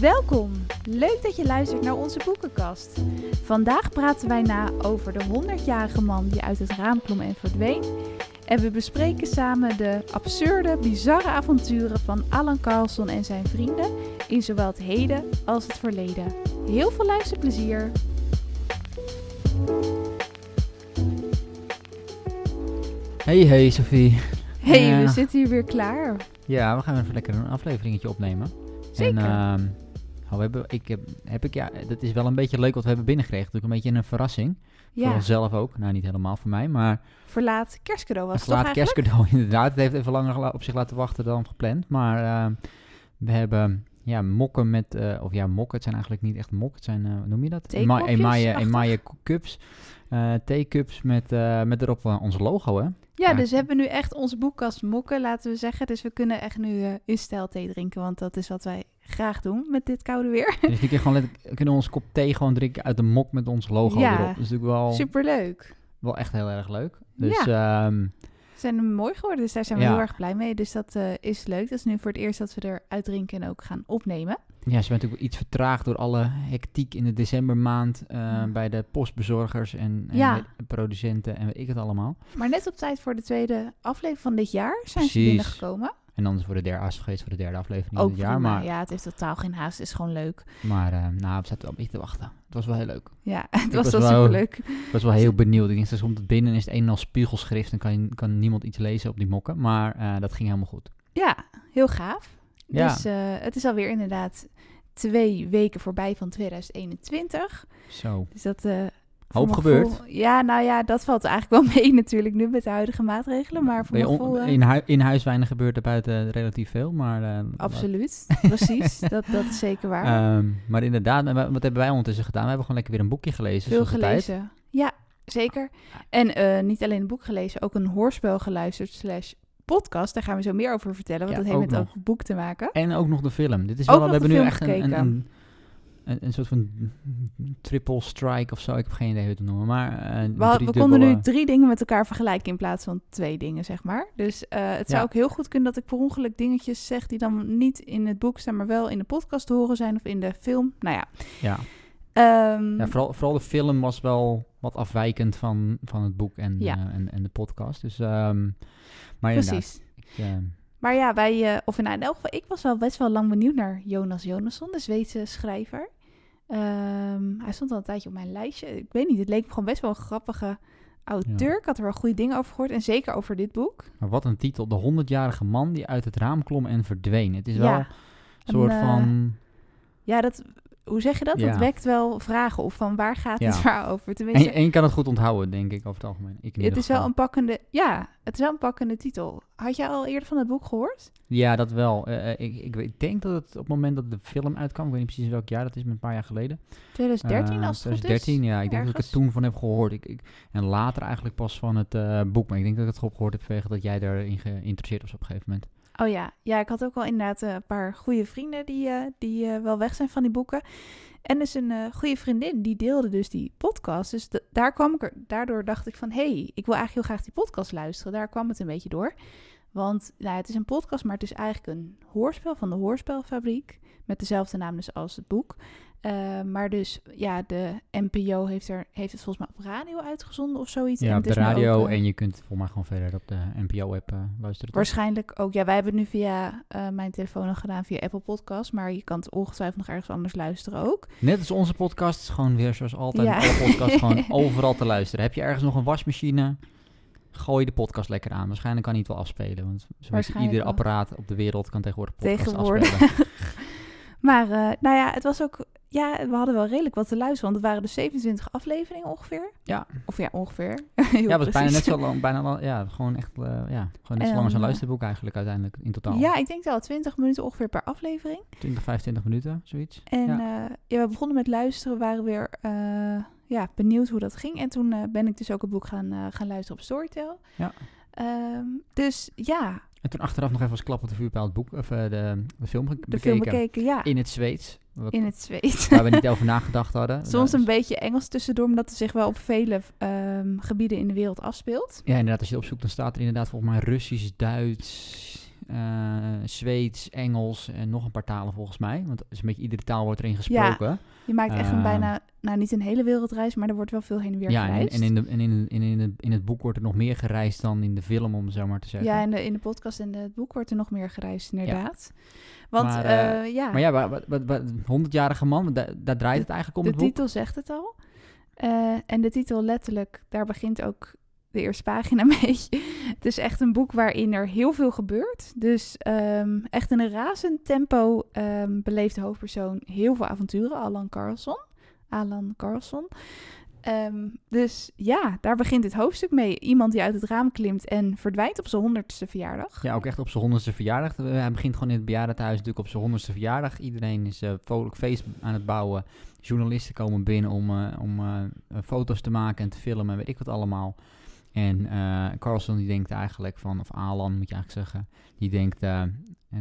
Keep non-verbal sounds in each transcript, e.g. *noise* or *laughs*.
Welkom! Leuk dat je luistert naar onze boekenkast. Vandaag praten wij na over de 100-jarige man die uit het raam klom en verdween. En we bespreken samen de absurde, bizarre avonturen van Alan Carlson en zijn vrienden in zowel het heden als het verleden. Heel veel luisterplezier! Hey, hey Sophie. Hey, we zitten hier weer klaar. Ja, we gaan even lekker een afleveringetje opnemen. Zeker. En, ehm, we hebben, ik heb, heb ik, ja, dat is wel een beetje leuk wat we hebben binnengekregen. Natuurlijk een beetje een verrassing. Voor Ja, onszelf ook. Nou, niet helemaal voor mij, maar verlaat kerstcadeau was het toch laat eigenlijk? kerstcadeau *laughs* inderdaad. Het heeft even langer op zich laten wachten dan gepland. Maar ehm, we hebben ja, mokken met, eh, of ja, mokken. Het zijn eigenlijk niet echt mokken. Het zijn, eh, noem je dat? Emaille, emaille cups. eh theecups met, met erop ons logo, hè? Ja, dus we hebben nu echt onze boekkast mokken, laten we zeggen. Dus we kunnen echt nu in stijl thee drinken, want dat is wat wij graag doen met dit koude weer. Dus die keer gewoon letterlijk- kunnen we onze kop thee gewoon drinken uit de mok met ons logo Ja. erop. Dat is natuurlijk wel, Superleuk. wel echt heel erg leuk. Dus ehm, Ze zijn mooi geworden, dus daar zijn we Ja. heel erg blij mee. Dus dat eh, is leuk. Dat is nu voor het eerst dat we eruit drinken en ook gaan opnemen. ja, ze zijn natuurlijk iets vertraagd door alle hectiek in de decembermaand eh, Ja. bij de postbezorgers en, en Ja. producenten en weet ik het allemaal. Maar net op tijd voor de tweede aflevering van dit jaar zijn ze binnengekomen. En dan is voor de derde, geweest voor de derde aflevering Ook het jaar. prima. Maar, Ja, het heeft totaal geen haast. Het is gewoon leuk. maar eh, nou, we zaten wel een beetje te wachten. Het was wel heel leuk. Ja, *laughs* het was was wel superleuk. Ik was wel heel benieuwd. Ik denk, straks komt het binnen en is het een en al spiegelschrift en kan, je- kan niemand iets lezen op die mokken. Maar eh, dat ging helemaal goed. Ja, heel gaaf. Ja. Dus eh, het is alweer inderdaad twee weken voorbij van 2021. Zo. Dus dat... eh, Hoop gebeurd. gevoel- ja, nou ja, dat valt eigenlijk wel *laughs* mee natuurlijk nu met de huidige maatregelen. Maar voor gevoel... eh, in, hui- in huis weinig gebeurt er buiten relatief veel, maar... eh, Absoluut, *laughs* precies. dat, dat is zeker waar. Ehm, maar inderdaad, wat hebben wij ondertussen gedaan? We hebben gewoon lekker weer een boekje gelezen. Veel gelezen. Ja, zeker. En eh, niet alleen een boek gelezen, ook een hoorspel geluisterd slash podcast. Daar gaan we zo meer over vertellen, want Ja, dat heeft met ook het boek te maken. En ook nog de film. Dit is wel, we hebben nu echt een, een, een, een soort van triple strike of zo. Ik heb geen idee hoe het noemen, maar... eh, een We, konden nu drie dingen met elkaar vergelijken in plaats van twee dingen, zeg maar. Dus eh, het zou Ja. ook heel goed kunnen dat ik per ongeluk dingetjes zeg die dan niet in het boek staan, maar wel in de podcast te horen zijn of in de film. Nou ja. Ja, Ehm, ja vooral, vooral de film was wel wat afwijkend van, van het boek en, Ja. eh, en, en de podcast. Dus, ehm, maar precies. ik, Maar ja, wij, eh, of in elk geval, ik was wel best wel lang benieuwd naar Jonas Jonasson, de Zweedse schrijver. Ehm, hij stond al een tijdje op mijn lijstje. Ik weet niet, het leek me gewoon best wel een grappige auteur. Ja. Ik had er wel goede dingen over gehoord en zeker over dit boek. maar wat een titel. De 100-jarige man die uit het raam klom en verdween. Het is Ja, wel een soort eh, van... Ja, dat, hoe zeg je dat? Ja. Dat wekt wel vragen of van waar gaat het waar over? En, Tenminste, en je kan het goed onthouden, denk ik, over het algemeen. Ik het is wel een pakkende, ja, het is wel een pakkende titel. Had jij al eerder van het boek gehoord? Ja, dat wel. Eh, eh, ik, ik, denk dat het op het moment dat de film uitkwam, ik weet niet precies welk jaar, dat is met een paar jaar geleden. 2013 Eh, als het goed is? 2013, ja. Ik denk dat ik het toen van heb gehoord. Ik, ik, en later eigenlijk pas van het boek. Maar ik denk dat ik het gehoord heb vanwege dat jij erin geïnteresseerd was op een gegeven moment. Oh ja, ja, ik had ook wel inderdaad eh, een paar goede vrienden die, eh, die eh, wel weg zijn van die boeken. En dus een eh, goede vriendin die deelde dus die podcast. Dus daar kwam ik er, daardoor dacht ik van, hé, hey, ik wil eigenlijk heel graag die podcast luisteren. Daar kwam het een beetje door. Want nou, het is een podcast, maar het is eigenlijk een hoorspel van de Hoorspelfabriek. Met dezelfde naam dus als het boek. Eh, maar dus, ja, de NPO heeft, er, heeft het volgens mij op radio uitgezonden of zoiets. En Ja, op de radio. ook, eh, en je kunt volgens mij gewoon verder op de NPO-app luisteren. toch? Waarschijnlijk ook. Ja, wij hebben het nu via eh, mijn telefoon al gedaan, via Apple Podcast. Maar je kan het ongetwijfeld nog ergens anders luisteren ook. Net als onze podcast, is gewoon weer zoals altijd. Ja. Alle podcasts gewoon *laughs* overal te luisteren. Heb je ergens nog een wasmachine? Gooi de podcast lekker aan. Waarschijnlijk kan hij het wel afspelen. Want ieder apparaat op de wereld kan tegenwoordig podcast Tegenwoordig. afspelen. *laughs* *laughs* Maar uh, nou ja, het was ook... Ja, we hadden wel redelijk wat te luisteren. Want het waren dus 27 afleveringen ongeveer. Ja. Of ja, ongeveer. *laughs* ja, het was bijna net zo lang. Bijna, lang- ja, gewoon echt... Uh, ja, gewoon net zo lang als een Um, luisterboek eigenlijk uiteindelijk in totaal. Ja, ik denk wel 20 minuten ongeveer per aflevering. 20, 25 minuten, zoiets. En ja. Uh, ja, we begonnen met luisteren. We waren weer ja, benieuwd hoe dat ging. En toen uh, ben ik dus ook het boek gaan, uh, gaan luisteren op Storytel. Ja. Um, dus ja. En toen achteraf nog even als klap op de vuurpijl het boek, of uh, de, de film de bekeken. film bekeken, ja. In het Zweeds. Wat, in het Zweeds. Waar we niet over nagedacht hadden. *laughs* Soms een beetje Engels tussendoor, omdat het zich wel op vele um, gebieden in de wereld afspeelt. Ja, inderdaad. Als je het opzoekt, dan staat er inderdaad volgens mij Russisch, Duits, eh, Zweeds, Engels en nog een paar talen volgens mij. Want het is een beetje iedere taal wordt erin gesproken. Je maakt echt een Ehm, bijna, nou niet een hele wereldreis, maar er wordt wel veel heen en weer Ja, en, gereisd. en, in, de, en in, in, in, het- in het boek wordt er nog meer gereisd dan in de film, om het zo maar te zeggen. ja, in de, in de podcast en het boek wordt er nog meer gereisd, inderdaad. Want Maar, eh, eh, ja, Maar ja, wat, wat, wat, 100-jarige man, daar, daar draait het eigenlijk om de het boek. titel zegt het al. Eh, en de titel letterlijk, daar begint ook de eerste pagina *laughs* mee. het is echt een boek waarin er heel veel gebeurt. Dus ehm, echt in een razend tempo ehm, beleeft de hoofdpersoon heel veel avonturen. Alan Carlson. Alan Carlson. Ehm, dus ja, daar begint dit hoofdstuk mee. Iemand die uit het raam klimt en verdwijnt op zijn honderdste verjaardag. Ja, ook echt op zijn honderdste verjaardag. Eh, Hij begint gewoon in het bejaardentehuis natuurlijk op zijn honderdste verjaardag. Iedereen is eh vrolijk feest aan het bouwen. Journalisten komen binnen om, eh, om foto's te maken en te filmen en weet ik wat allemaal. En eh Carlson die denkt eigenlijk van, of Alan moet je eigenlijk zeggen, die denkt,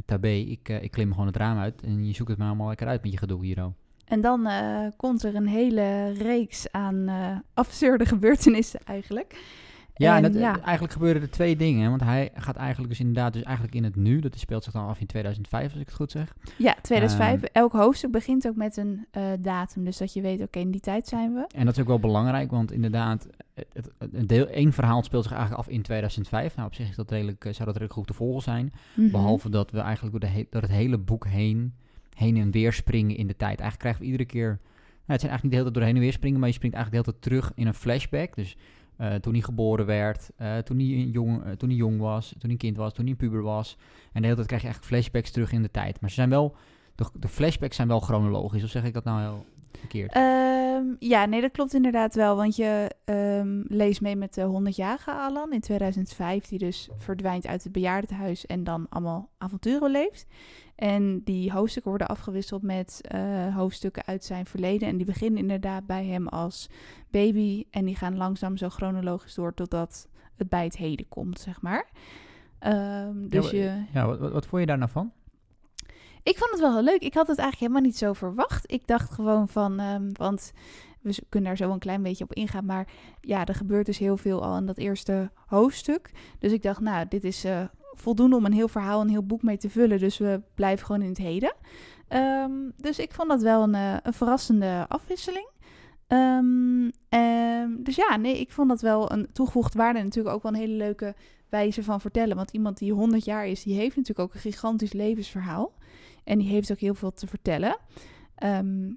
Tabé, ik, ik klim gewoon het raam uit en je zoekt het maar allemaal lekker uit met je gedoe hier. En dan komt er een hele reeks aan absurde *laughs* gebeurtenissen eigenlijk. Ja, en En dat, ja. eh, eigenlijk gebeuren er twee dingen. Want hij gaat eigenlijk dus inderdaad dus eigenlijk in het nu. Dat speelt zich dan af in 2005, als ik het goed zeg. Ja, 2005. Ehm. Elk hoofdstuk begint ook met een eh, datum. Dus dat je weet, oké, in die tijd zijn we. En dat is ook wel belangrijk, want inderdaad, het, deel, één verhaal speelt zich eigenlijk af in 2005. Nou, op zich is dat redelijk, eh, zou dat redelijk goed te volgen zijn. Mhm. Behalve dat we eigenlijk door, de he- door het hele boek heen, heen en weer springen in de tijd. Eigenlijk krijgen we iedere keer, nou, het zijn eigenlijk niet de hele tijd doorheen en weer springen, maar je springt eigenlijk de hele tijd terug in een flashback. Dus eh, toen hij geboren werd, eh, toen, hij jong, eh, toen hij jong was, toen hij kind was, toen hij puber was. En de hele tijd krijg je eigenlijk flashbacks terug in de tijd. Maar ze zijn wel, de, de flashbacks zijn wel chronologisch, of zeg ik dat nou heel verkeerd? Ehm, ja, nee, dat klopt inderdaad wel. Want je ehm, leest mee met de 100-jarige Alan in 2005, die dus verdwijnt uit het bejaardentehuis en dan allemaal avonturen leeft. En die hoofdstukken worden afgewisseld met eh, hoofdstukken uit zijn verleden. En die beginnen inderdaad bij hem als baby. En die gaan langzaam zo chronologisch door totdat het bij het heden komt, zeg maar. Ehm, dus maar- je, Ja, wat, wat, wat vond je daar nou van? ik vond het wel heel leuk. Ik had het eigenlijk helemaal niet zo verwacht. Ik dacht gewoon van, ehm, want we kunnen daar zo een klein beetje op ingaan. Maar ja, er gebeurt dus heel veel al in dat eerste hoofdstuk. Dus ik dacht, nou, dit is eh, voldoende om een heel verhaal, een heel boek mee te vullen. Dus we blijven gewoon in het heden. Ehm, dus ik vond dat wel een, eh, een verrassende afwisseling. Ehm, ehm, dus ja, nee, ik vond dat wel een toegevoegde waarde. En natuurlijk ook wel een hele leuke wijze van vertellen. Want iemand die 100 jaar is, die heeft natuurlijk ook een gigantisch levensverhaal. En die heeft ook heel veel te vertellen.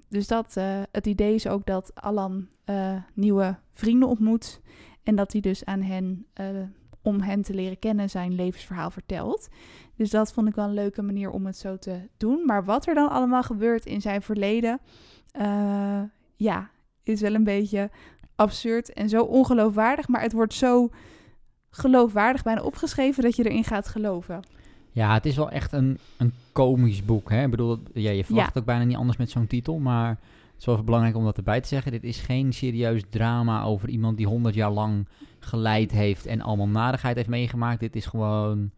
Dus dat, eh, het idee is ook dat Alan eh, nieuwe vrienden ontmoet. En dat hij dus aan hen, om hen te leren kennen, zijn levensverhaal vertelt. Dus dat vond ik wel een leuke manier om het zo te doen. Maar wat er dan allemaal gebeurt in zijn verleden, eh, ja, is wel een beetje absurd en zo ongeloofwaardig. Maar het wordt zo geloofwaardig bijna opgeschreven dat je erin gaat geloven. Ja, het is wel echt een, een komisch boek. Hè? Ik bedoel, ja, je verwacht Ja. ook bijna niet anders met zo'n titel. Maar het is wel even belangrijk om dat erbij te zeggen. Dit is geen serieus drama over iemand die 100 jaar lang geleid heeft en allemaal nadigheid heeft meegemaakt. Dit is gewoon,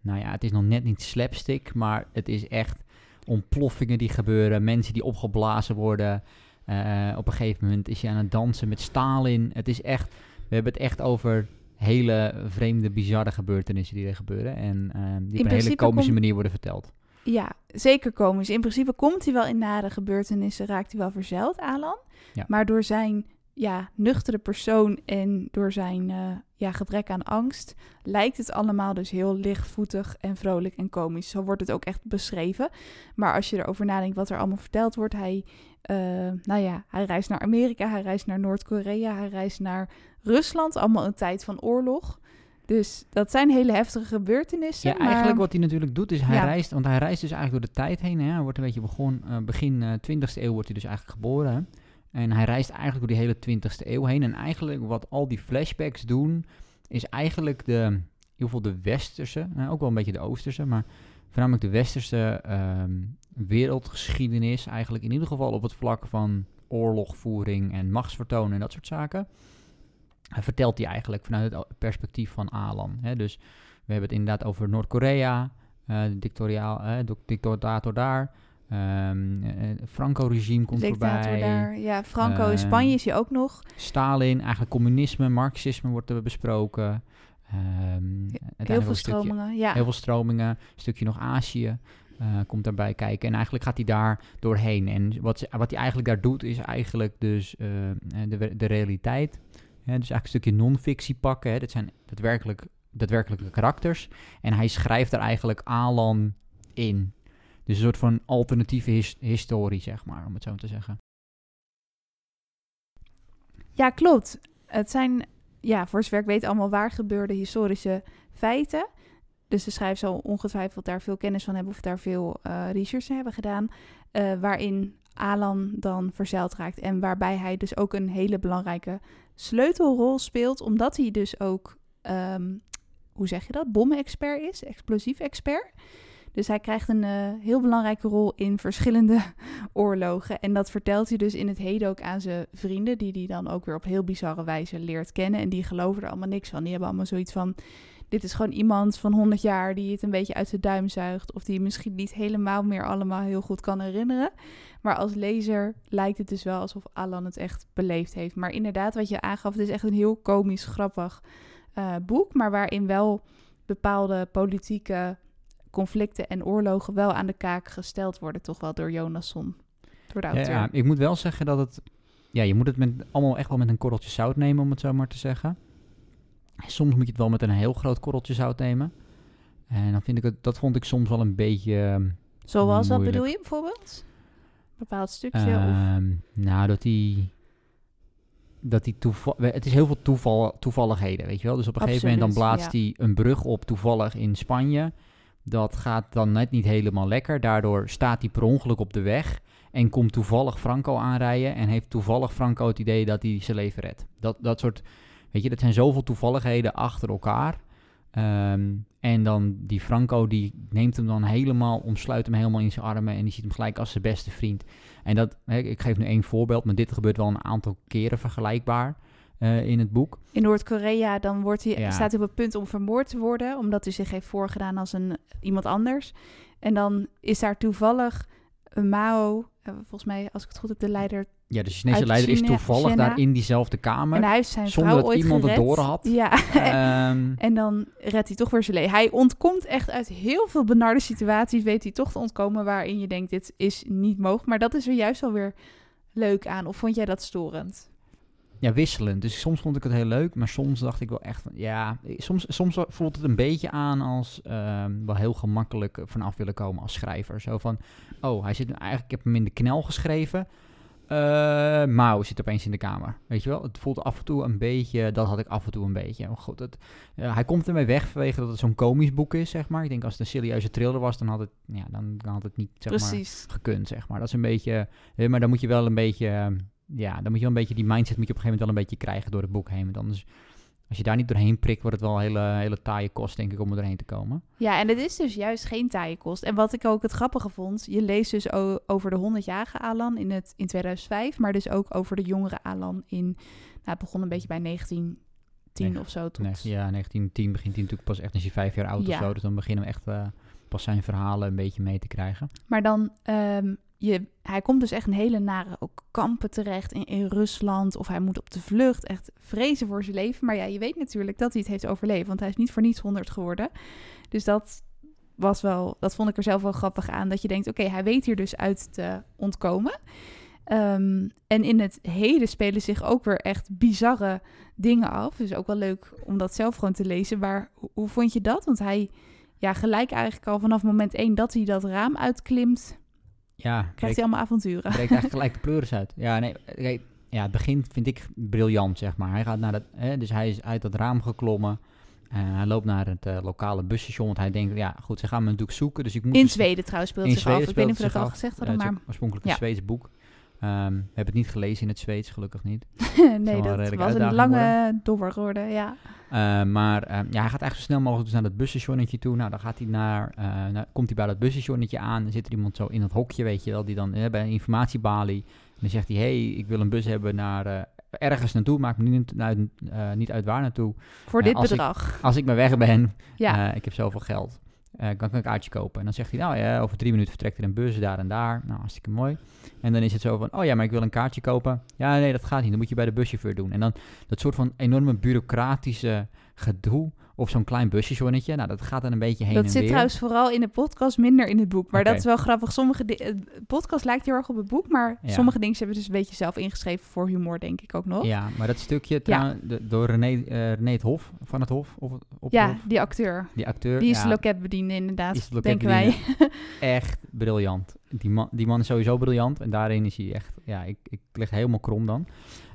nou ja, het is nog net niet slapstick, maar het is echt ontploffingen die gebeuren. Mensen die opgeblazen worden. Eh, op een gegeven moment is je aan het dansen met Stalin. Het is echt, we hebben het echt over hele vreemde, bizarre gebeurtenissen die er gebeuren. En eh, die op een hele komische manier worden verteld. Ja, zeker komisch. In principe komt hij wel in nare gebeurtenissen, raakt hij wel verzeild, Alan. Ja. Maar door zijn ja, nuchtere persoon en door zijn eh, ja, gebrek aan angst, lijkt het allemaal dus heel lichtvoetig en vrolijk en komisch. Zo wordt het ook echt beschreven. Maar als je erover nadenkt wat er allemaal verteld wordt, hij, eh, nou ja, hij reist naar Amerika, hij reist naar Noord-Korea, hij reist naar Rusland, allemaal een tijd van oorlog. Dus dat zijn hele heftige gebeurtenissen. Ja, maar- eigenlijk wat hij natuurlijk doet is hij Ja. reist, want hij reist dus eigenlijk door de tijd heen. Hè. Hij wordt een beetje begon, eh, begin eh 20e eeuw wordt hij dus eigenlijk geboren. hè. En hij reist eigenlijk door die hele 20e eeuw heen. En eigenlijk wat al die flashbacks doen, is eigenlijk de, in ieder geval de westerse, nou, ook wel een beetje de oosterse, maar voornamelijk de westerse ehm, wereldgeschiedenis. Eigenlijk in ieder geval op het vlak van oorlogvoering en machtsvertonen en dat soort zaken. Hij vertelt die eigenlijk vanuit het perspectief van Alan. Hè. Dus we hebben het inderdaad over Noord-Korea, eh, de dictoriaal, eh, de dictator daar. eh, het Franco-regime komt dictator voorbij. daar. Ja, Franco in Ehm, Spanje is hij ook nog. Stalin, eigenlijk communisme, marxisme wordt er besproken. Ehm, Heel veel stukje- stromingen. Ja. Heel veel stromingen, een stukje nog Azië eh, komt daarbij kijken. En eigenlijk gaat hij daar doorheen. En wat, ze- wat hij eigenlijk daar doet, is eigenlijk dus eh, de, de realiteit. Dus eigenlijk een stukje non-fictie pakken. Hè. Dit zijn daadwerkelijk, daadwerkelijke karakters. En hij schrijft er eigenlijk Alan in. Dus een soort van alternatieve his- historie, zeg maar, om het zo te zeggen. Ja, klopt. Het zijn, ja, voor zover ik weet, allemaal waar gebeurde historische feiten. Dus de schrijver zal ongetwijfeld daar veel kennis van hebben of daar veel eh, research hebben gedaan. eh, waarin Alan dan verzeild raakt. En waarbij hij dus ook een hele belangrijke sleutelrol speelt. Omdat hij dus ook, ehm, hoe zeg je dat, bommenexpert is, explosief expert. Dus hij krijgt een eh, heel belangrijke rol in verschillende *laughs* oorlogen. En dat vertelt hij dus in het heden ook aan zijn vrienden, die hij dan ook weer op heel bizarre wijze leert kennen. En die geloven er allemaal niks van. Die hebben allemaal zoiets van: dit is gewoon iemand van 100 jaar die het een beetje uit zijn duim zuigt. Of die misschien niet helemaal meer allemaal heel goed kan herinneren. Maar als lezer lijkt het dus wel alsof Alan het echt beleefd heeft. Maar inderdaad, wat je aangaf, het is echt een heel komisch, grappig eh, boek. Maar waarin wel bepaalde politieke conflicten en oorlogen wel aan de kaak gesteld worden, toch wel door Jonasson. Door de Ja, auteur. ja, ik moet wel zeggen dat het... Ja, je moet het met, allemaal echt wel met een korreltje zout nemen, om het zo maar te zeggen. Soms moet je het wel met een heel groot korreltje zout nemen. En dan vind ik het, dat vond ik soms wel een beetje... ehm, Zoals, wat bedoel je bijvoorbeeld? Een bepaald stukje? of... ehm, nou, dat die... Dat die toeval, het is heel veel toeval, toevalligheden, weet je wel. Dus op een gegeven moment dan blaast hij een brug op toevallig in Spanje. Dat gaat dan net niet helemaal lekker. Daardoor staat hij per ongeluk op de weg. En komt toevallig Franco aanrijden. En heeft toevallig Franco het idee dat hij zijn leven redt. Dat, dat soort, weet je, dat zijn zoveel toevalligheden achter elkaar. Ehm, en dan die Franco, die neemt hem dan helemaal, omsluit hem helemaal in zijn armen. En die ziet hem gelijk als zijn beste vriend. En dat, ik geef nu één voorbeeld, maar dit gebeurt wel een aantal keren vergelijkbaar eh, in het boek. In Noord-Korea dan wordt hij, Ja. staat hij op het punt om vermoord te worden, omdat hij zich heeft voorgedaan als een, iemand anders. En dan is daar toevallig een Mao, eh, volgens mij, als ik het goed heb, de leider. Ja, de Chinese Uit leider is toevallig China. daar in diezelfde kamer. en hij heeft zijn zonder vrouw dat ooit iemand het door had. Ja. *laughs* Ehm, en dan redt hij toch weer zijn leven. Hij ontkomt echt uit heel veel benarde situaties, weet hij toch te ontkomen waarin je denkt, dit is niet mogelijk. Maar dat is er juist wel weer leuk aan. Of vond jij dat storend? ja, wisselend. Dus soms vond ik het heel leuk, maar soms dacht ik wel echt van, ja, soms, soms voelt het een beetje aan als ehm, wel heel gemakkelijk vanaf willen komen als schrijver. Zo van, oh, hij zit eigenlijk, ik heb hem in de knel geschreven. Eh Mao zit opeens in de kamer. Weet je wel? Het voelt af en toe een beetje, dat had ik af en toe een beetje. Maar goed, het, eh, hij komt ermee weg vanwege dat het zo'n komisch boek is, zeg maar. Ik denk als het een serieuze thriller was, dan had het, ja, dan, dan had het niet, zeg maar, gekund, zeg maar. Dat is een beetje... eh, maar dan moet je wel een beetje... ja, dan moet je wel een beetje... Die mindset moet je op een gegeven moment wel een beetje krijgen door het boek heen. Want anders... Als je daar niet doorheen prikt, wordt het wel een hele, hele taaie kost, denk ik, om er doorheen te komen. Ja, en het is dus juist geen taaie kost. En wat ik ook het grappige vond, je leest dus over de 100-jarige Alan in, het, in 2005, maar dus ook over de jongere Alan in, nou, het begon een beetje bij 1910 Nee, of zo. Tot, Nee, ja, 1910 begint hij natuurlijk pas echt als hij vijf jaar oud Ja. of zo. Dus dan beginnen we echt eh, pas zijn verhalen een beetje mee te krijgen. Maar dan, ehm, je, hij komt dus echt een hele nare ook kampen terecht in, Rusland. Of hij moet op de vlucht, echt vrezen voor zijn leven. Maar ja, je weet natuurlijk dat hij het heeft overleefd, want hij is niet voor niets 100 geworden. Dus dat was wel, dat vond ik er zelf wel grappig aan. Dat je denkt, oké, hij weet hier dus uit te ontkomen. Ehm, en in het heden spelen zich ook weer echt bizarre dingen af. Dus ook wel leuk om dat zelf gewoon te lezen. Maar hoe, hoe vond je dat? Want hij, ja, gelijk eigenlijk al vanaf moment één dat hij dat raam uitklimt, Ja, krijgt breekt, hij allemaal avonturen. breekt eigenlijk gelijk de *laughs* pleuris uit. Ja, nee, kijk, ja, het begin vind ik briljant, zeg maar. Hij gaat naar dat, hè, dus hij is uit dat raam geklommen. Eh, hij loopt naar het eh, lokale busstation, want hij denkt, ja, goed, ze gaan me natuurlijk zoeken, dus ik moet... In dus- Zweden trouwens speelt In zich af. Ik weet niet of dat het al gezegd hadden, het is maar oorspronkelijk een Ja. Zweeds boek. Ehm, we hebben het niet gelezen in het Zweeds, gelukkig niet. *laughs* nee, dat was een lange dobber geworden, ja. Eh, maar eh, ja, hij gaat eigenlijk zo snel mogelijk dus naar dat busstationnetje toe. Nou, dan gaat hij naar, naar- komt hij bij dat busstationnetje aan. Dan zit er iemand zo in dat hokje, weet je wel, die dan bij een informatiebalie. En dan zegt hij, hey, ik wil een bus hebben naar eh, ergens naartoe. Maakt me niet uit, eh, niet uit waar naartoe. Voor dit als ik- bedrag. Als ik maar weg ben, Ja. ik heb zoveel geld. Eh, kan ik een kaartje kopen. En dan zegt hij, nou ja, over drie minuten vertrekt er een bus daar en daar. Nou, hartstikke mooi. En dan is het zo van, oh ja, maar ik wil een kaartje kopen. Ja, nee, dat gaat niet. Dan moet je bij de buschauffeur doen. En dan dat soort van enorme bureaucratische gedoe. Of zo'n klein busjezonnetje. Nou, dat gaat dan een beetje heen dat en zit weer. trouwens vooral in de podcast, minder in het boek. Maar dat is wel grappig. Sommige het podcast lijkt heel erg op het boek, maar Ja. sommige dingen hebben dus een beetje zelf ingeschreven voor humor, denk ik ook nog. Ja, maar dat stukje de- door René, eh, René het Hof, van het Hof, of, op Ja, Hof, die acteur. die acteur. Die is ja, de loketbediende inderdaad, is denken wij. *laughs* echt briljant. Die man, die man is sowieso briljant. En daarin is hij echt, ja, ik, ik lig helemaal krom dan.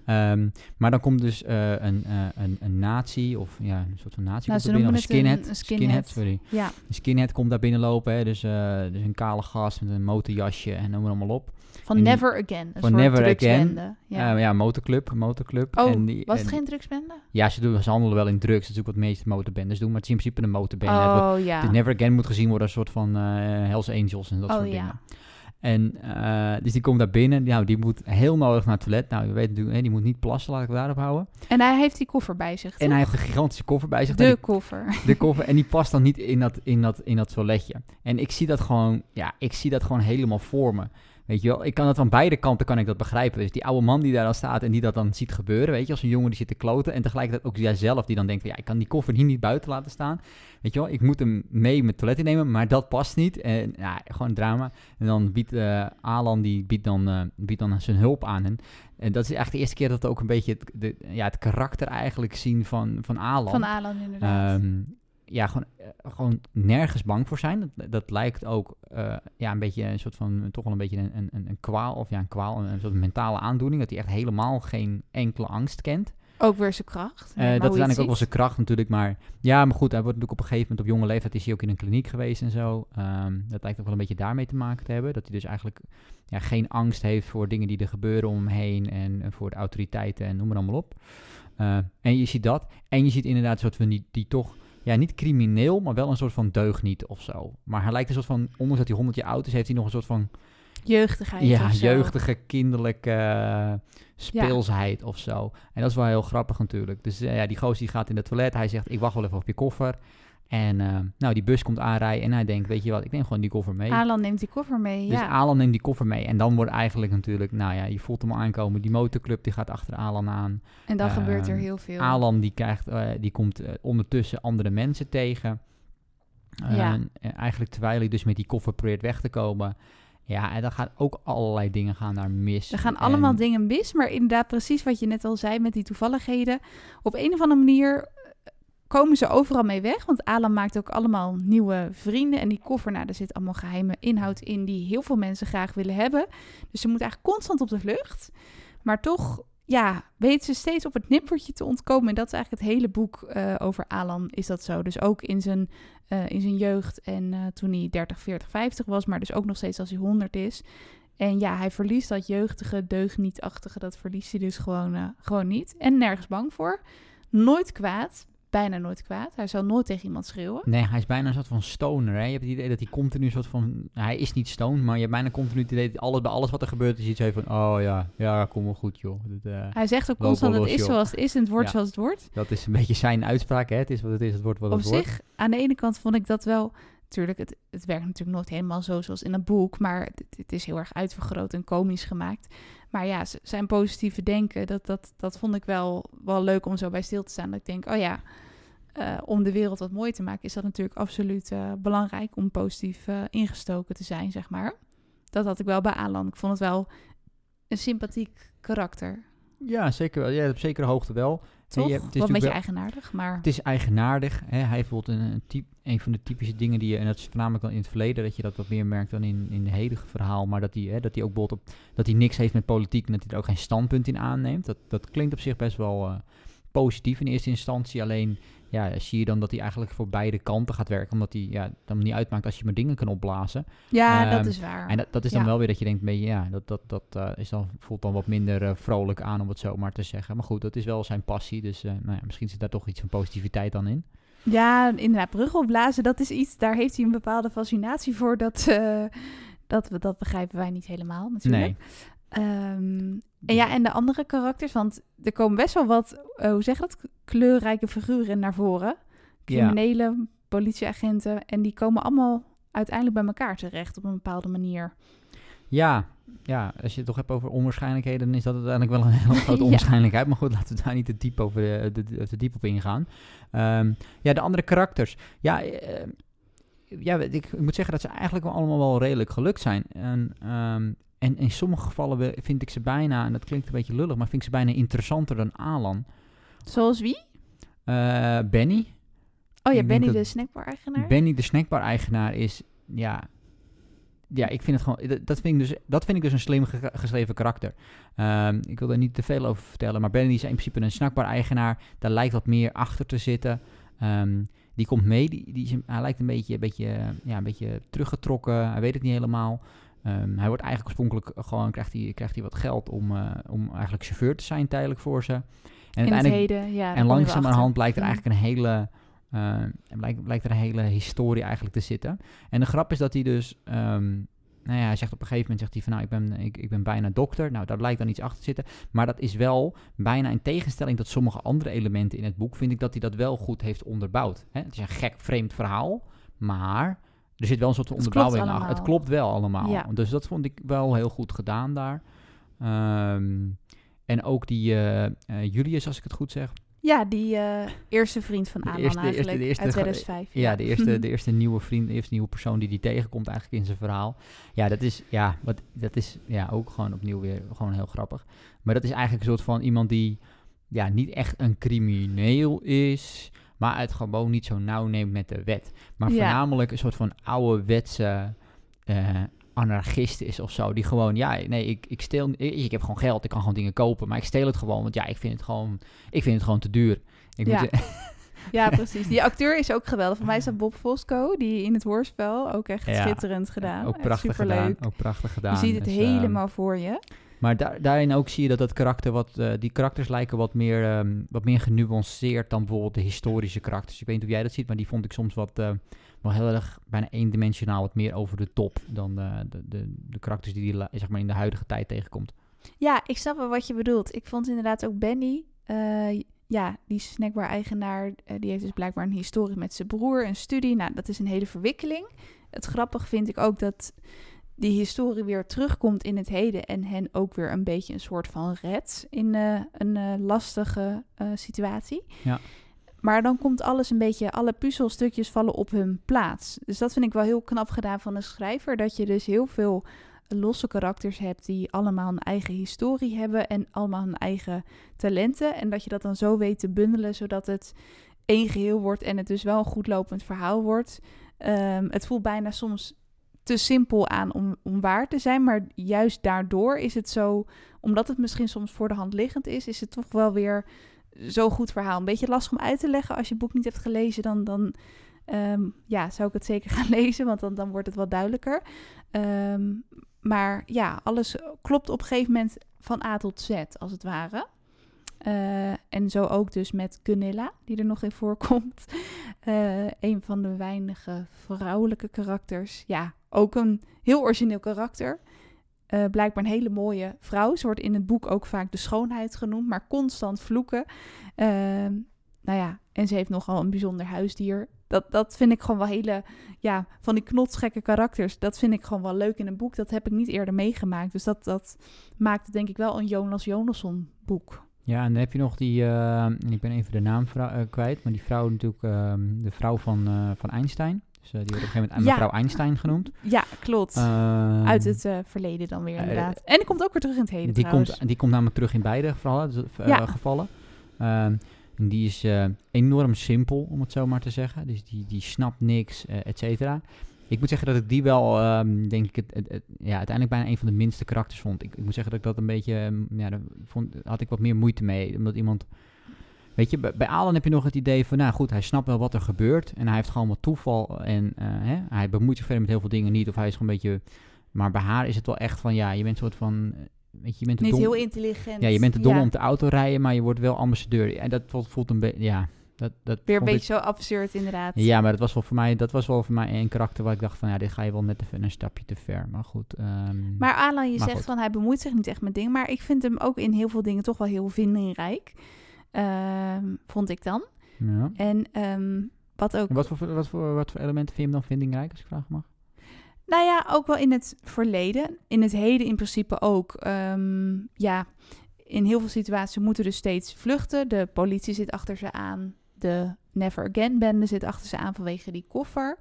Ehm, maar dan komt dus eh, een, eh, een, een nazi, of ja, een soort van nazi. Nou, binnen, een skinhead. een skinhead. sorry. Ja, Een skinhead komt daar binnenlopen, hè, dus, eh, dus een kale gast met een motorjasje en noem maar allemaal op. van En die- Never Again. Een van soort Never Again. Ja. Ja, ja motorclub, motorclub. oh, en die, was het en- geen drugsbende? Ja, ze, doen, ze handelen wel in drugs. Dat is ook wat de meeste motorbendes doen. Maar het is in principe een motorbende. Oh ja. de Never Again moet gezien worden als een soort van Hells Angels en dat Oh, soort ja. En eh, dus die komt daar binnen. Nou, die moet heel nodig naar het toilet. Nou, je weet natuurlijk, hè, die moet niet plassen, laat ik het daarop houden. En hij heeft die koffer bij zich, En hij heeft een gigantische koffer bij zich. De Nou, koffer. die- de koffer. En die past dan niet in dat, in, dat, in dat toiletje. En ik zie dat gewoon, ja, ik zie dat gewoon helemaal voor me. Weet je wel, ik kan dat van beide kanten kan ik dat begrijpen. Dus die oude man die daar dan staat en die dat dan ziet gebeuren, weet je, als een jongen die zit te kloten. En tegelijkertijd ook jijzelf die dan denkt van, ja, ik kan die koffer hier niet buiten laten staan. Weet je wel, ik moet hem mee met toilet innemen, maar dat past niet. En ja, gewoon drama. En dan biedt eh, Alan, die biedt dan, eh, biedt dan zijn hulp aan hen. En dat is echt de eerste keer dat we ook een beetje het, de, ja, het karakter eigenlijk zien van, van Alan. Van Alan, inderdaad. Ehm, ja, gewoon, eh, gewoon nergens bang voor zijn. Dat, dat lijkt ook eh, ja, een beetje een soort van, toch wel een beetje een, een, een, kwaal, of ja, een kwaal, een, een soort mentale aandoening. Dat hij echt helemaal geen enkele angst kent. ook weer zijn kracht. Eh, dat is eigenlijk ook wel zijn kracht natuurlijk. Maar ja, maar goed, hij wordt natuurlijk op een gegeven moment op jonge leeftijd is hij ook in een kliniek geweest en zo. Ehm, dat lijkt ook wel een beetje daarmee te maken te hebben. Dat hij dus eigenlijk ja, geen angst heeft voor dingen die er gebeuren om hem heen en, en voor de autoriteiten en noem maar allemaal op. En je ziet dat. En je ziet inderdaad soort van die, die toch, ja, niet crimineel, maar wel een soort van deugniet of zo. Maar hij lijkt een soort van, ondanks dat hij 100 jaar oud is, heeft hij nog een soort van Jeugdigheid ja, jeugdige, kinderlijke eh, speelsheid of zo. En dat is wel heel grappig natuurlijk. Dus eh, ja, die gozer die gaat in het toilet. Hij zegt, ik wacht wel even op je koffer. En eh, nou, die bus komt aanrijden en hij denkt, weet je wat, ik neem gewoon die koffer mee. Alan neemt die koffer mee, dus ja. Alan neemt die koffer mee. En dan wordt eigenlijk natuurlijk, nou ja, je voelt hem aankomen. Die motorclub die gaat achter Alan aan. en dan gebeurt er ehm, heel veel. Alan die, krijgt, eh, die komt eh, ondertussen andere mensen tegen. Ja. En, en eigenlijk terwijl hij dus met die koffer probeert weg te komen. Ja, en dan gaan ook allerlei dingen gaan daar mis. Er gaan allemaal En- dingen mis, maar inderdaad precies wat je net al zei met die toevalligheden. Op een of andere manier komen ze overal mee weg, want Alan maakt ook allemaal nieuwe vrienden. En die koffer, nou, daar zit allemaal geheime inhoud in die heel veel mensen graag willen hebben. Dus ze moet eigenlijk constant op de vlucht. Maar toch, ja, weet ze steeds op het nippertje te ontkomen. En dat is eigenlijk het hele boek eh, over Alan, is dat zo. Dus ook in zijn, eh, in zijn jeugd en eh, toen hij 30, 40, 50 was, maar dus ook nog steeds als hij 100 is. En ja, hij verliest dat jeugdige, deugnietachtige, dat verliest hij dus gewoon, gewoon niet. En nergens bang voor. Nooit kwaad, bijna nooit kwaad. Hij zal nooit tegen iemand schreeuwen. Nee, hij is bijna een soort van stoner. Hè? Je hebt het idee dat hij continu een soort van... Hij is niet stoned, maar je hebt bijna continu het idee dat alles, bij alles wat er gebeurt is iets van... Oh ja, ja, kom wel goed joh. Dat, eh, Hij zegt ook constant, wel het is joh. zoals het is en het wordt Ja. zoals het wordt. dat is een beetje zijn uitspraak. Hè? Het is wat het is, het wordt wat Op het wordt. zich, aan de ene kant vond ik dat wel... Tuurlijk, het, het werkt natuurlijk nooit helemaal zo zoals in een boek. Maar het, het is heel erg uitvergroot en komisch gemaakt. Maar ja, zijn positieve denken, dat, dat, dat vond ik wel, wel leuk om zo bij stil te staan. Dat ik denk, oh ja, eh, om de wereld wat mooi te maken... is dat natuurlijk absoluut eh, belangrijk om positief eh, ingestoken te zijn, zeg maar. Dat had ik wel bij Alan. Ik vond het wel een sympathiek karakter. Ja, zeker wel. Ja, op zekere hoogte wel. Toch? je hebt- het is Wat een beetje eigenaardig, maar... Het is eigenaardig. Hè? Hij heeft bijvoorbeeld een, een, typ, een van de typische dingen die je, en dat is voornamelijk dan in het verleden, dat je dat wat meer merkt dan in, in het hedige verhaal, maar dat hij, hè, dat hij ook bijvoorbeeld op, dat hij niks heeft met politiek en dat hij er ook geen standpunt in aanneemt. Dat, dat klinkt op zich best wel eh, positief in eerste instantie. Alleen ja, zie je dan dat hij eigenlijk voor beide kanten gaat werken, omdat hij ja, dan niet uitmaakt als je maar dingen kan opblazen. Ja, dat Ehm, is waar. En dat, dat is dan Ja. wel weer dat je denkt, beetje, ja, dat, dat, dat eh, is dan, voelt dan wat minder eh, vrolijk aan, om het zo maar te zeggen. Maar goed, dat is wel zijn passie, dus eh, nou ja, misschien zit daar toch iets van positiviteit dan in. Ja, inderdaad, brug opblazen, dat is iets, daar heeft hij een bepaalde fascinatie voor. Dat, dat, we- dat begrijpen wij niet helemaal natuurlijk. Ehm, en ja, en de andere karakters, want er komen best wel wat, eh, hoe zeg je dat, kleurrijke figuren naar voren. Criminelen, politieagenten, en die komen allemaal uiteindelijk bij elkaar terecht op een bepaalde manier. Ja, ja, als je het toch hebt over onwaarschijnlijkheden, dan is dat uiteindelijk wel een hele *laughs* grote Ja. onwaarschijnlijkheid. Maar goed, laten we daar niet te diep, over, eh, de, diep op ingaan. Ehm, ja, de andere karakters. Ja, eh, ja ik, moet zeggen dat ze eigenlijk wel allemaal wel redelijk gelukt zijn. En, ehm, en in sommige gevallen vind ik ze bijna, en dat klinkt een beetje lullig, maar vind ik ze bijna interessanter dan Alan. Zoals wie? Eh, Benny. Oh ja, Benny de snackbar-eigenaar. Benny, de snackbar-eigenaar, is, ja... Ja, ik vind het gewoon... Dat, vind ik dus, dat vind ik dus een slim ge- geschreven karakter. Ehm, ik wil er niet te veel over vertellen, maar Benny is in principe een snackbar-eigenaar. Daar lijkt wat meer achter te zitten. Ehm, die komt mee. Die, die hij lijkt een beetje, een, beetje, ja, een beetje teruggetrokken. Hij weet het niet helemaal. Ehm, hij wordt eigenlijk oorspronkelijk gewoon... Krijgt hij, krijgt hij wat geld om, eh, om eigenlijk chauffeur te zijn tijdelijk voor ze. En in het uiteindelijk heden, ja. en langzamerhand blijkt er Mm. eigenlijk een hele, eh, blijkt, blijkt er een hele historie eigenlijk te zitten. En de grap is dat hij dus, ehm, nou ja, hij zegt op een gegeven moment zegt hij van, nou, ik ben, ik, ik ben bijna dokter. Nou, daar blijkt dan iets achter te zitten. Maar dat is wel bijna in tegenstelling tot sommige andere elementen in het boek, vind ik dat hij dat wel goed heeft onderbouwd. Hè? Het is een gek, vreemd verhaal, maar er zit wel een soort klopt onderbouwing achter. Het klopt wel allemaal. Ja. Dus dat vond ik wel heel goed gedaan daar. Ehm, en ook die eh, Julius, als ik het goed zeg. Ja, die eh, eerste vriend van eerste- eerste- eigenlijk, de eerste uit 2005. Ja, de eerste, *laughs* de eerste nieuwe vriend, de eerste nieuwe persoon die die tegenkomt eigenlijk in zijn verhaal. Ja, dat is, ja, wat, dat is ja, ook gewoon opnieuw weer gewoon heel grappig. Maar dat is eigenlijk een soort van iemand die ja, niet echt een crimineel is, maar het gewoon niet zo nauw neemt met de wet. Maar voornamelijk een soort van ouderwetse eh anarchist is of zo. Die gewoon, ja, nee, ik, ik steel, ik, ik heb gewoon geld, ik kan gewoon dingen kopen, maar ik steel het gewoon, want ja, ik vind het gewoon, ik vind het gewoon te duur. Ik Ja. moet, *laughs* *laughs* Ja, precies. Die acteur is ook geweldig. Voor mij is dat Bob Fosco, die in het hoorspel ook echt Ja, schitterend gedaan. ook prachtig superleuk. gedaan. Ook prachtig gedaan. Je ziet het Dus, helemaal voor je. Maar daar, daarin ook zie je dat dat karakter wat, eh, die karakters lijken wat meer, ehm, wat meer genuanceerd dan bijvoorbeeld de historische karakters. Ik weet niet of jij dat ziet, maar die vond ik soms wat, eh, wel heel erg bijna eendimensionaal, wat meer over de top dan eh, de, de, de karakters die die zeg maar in de huidige tijd tegenkomt. Ja, ik snap wel wat je bedoelt. Ik vond inderdaad ook Benny, ja, die snackbar-eigenaar, die heeft dus blijkbaar een historie met zijn broer, een studie. Nou, dat is een hele verwikkeling. Het grappig vind ik ook dat die historie weer terugkomt in het heden en hen ook weer een beetje een soort van redt in eh, een eh, lastige eh, situatie. Ja. Maar dan komt alles een beetje, alle puzzelstukjes vallen op hun plaats. Dus dat vind ik wel heel knap gedaan van de schrijver. Dat je dus heel veel losse karakters hebt die allemaal een eigen historie hebben en allemaal hun eigen talenten. En dat je dat dan zo weet te bundelen, zodat het één geheel wordt en het dus wel een goed lopend verhaal wordt. Ehm, het voelt bijna soms te simpel aan om, om waar te zijn, maar juist daardoor is het zo, omdat het misschien soms voor de hand liggend is, is het toch wel weer zo'n goed verhaal. Een beetje lastig om uit te leggen. Als je het boek niet hebt gelezen, dan, dan ehm, ja, zou ik het zeker *laughs* gaan lezen, want dan, dan wordt het wat duidelijker. Ehm, maar ja, alles klopt op een gegeven moment van A tot Z, als het ware. Eh, en zo ook dus met Gunilla, die er nog in voorkomt. *laughs* Eh, een van de weinige vrouwelijke karakters. Ja, ook een heel origineel karakter. Eh, blijkbaar een hele mooie vrouw. Ze wordt in het boek ook vaak de schoonheid genoemd, maar constant vloeken. Ehm, nou ja, en ze heeft nogal een bijzonder huisdier. Dat, dat vind ik gewoon wel hele, ja, van die knotsgekke karakters. Dat vind ik gewoon wel leuk in een boek. Dat heb ik niet eerder meegemaakt. Dus dat, dat maakt het denk ik wel een Jonas Jonasson boek. Ja, en dan heb je nog die, en ik ben even de naam eh, kwijt, maar die vrouw natuurlijk, ehm, de vrouw van, eh, van Einstein. Dus die wordt op een gegeven moment Ja. mevrouw Einstein genoemd. Ja, klopt. Ehm, Uit het verleden dan weer inderdaad. en die komt ook weer terug in het heden die trouwens. komt, die komt namelijk terug in beide gevallen. dus, Ja. gevallen. Ehm, en die is enorm simpel, om het zo maar te zeggen. Dus die, die snapt niks, et cetera. Ik moet zeggen dat ik die wel, ehm, denk ik, het, het, het- ja, uiteindelijk bijna een van de minste karakters vond. Ik, ik moet zeggen dat ik dat een beetje, ehm, ja, daar vond, had ik wat meer moeite mee. Omdat iemand, weet je, bij, bij Alan heb je nog het idee van, nou goed, hij snapt wel wat er gebeurt. En hij heeft gewoon wat toeval en eh, hè, hij bemoeit zich verder met heel veel dingen niet. Of hij is gewoon een beetje, maar bij haar is het wel echt van, ja, je bent een soort van, eh, weet je, je bent Niet dom. heel intelligent. Ja, je bent te dom Ja. om te auto rijden, maar je wordt wel ambassadeur. En dat voelt, voelt een beetje, ja, dat, dat Weer een ik- beetje zo absurd inderdaad. ja, maar dat was wel voor mij, dat was wel voor mij een karakter waar ik dacht van ja, dit ga je wel net even een stapje te ver. Maar goed. ehm, Maar Alan, je Maar zegt goed. van hij bemoeit zich niet echt met dingen. Maar ik vind hem ook in heel veel dingen toch wel heel vindingrijk. Ehm, vond ik dan. ja. En ehm, wat ook... En wat, voor, wat, voor, wat voor elementen vind je hem dan vindingrijk, als ik vragen mag? Nou ja, ook wel in het verleden. In het heden in principe ook. Ja, in heel veel situaties moeten dus steeds vluchten. De politie zit achter ze aan. De Never Again-bende zit achter ze aan vanwege die koffer.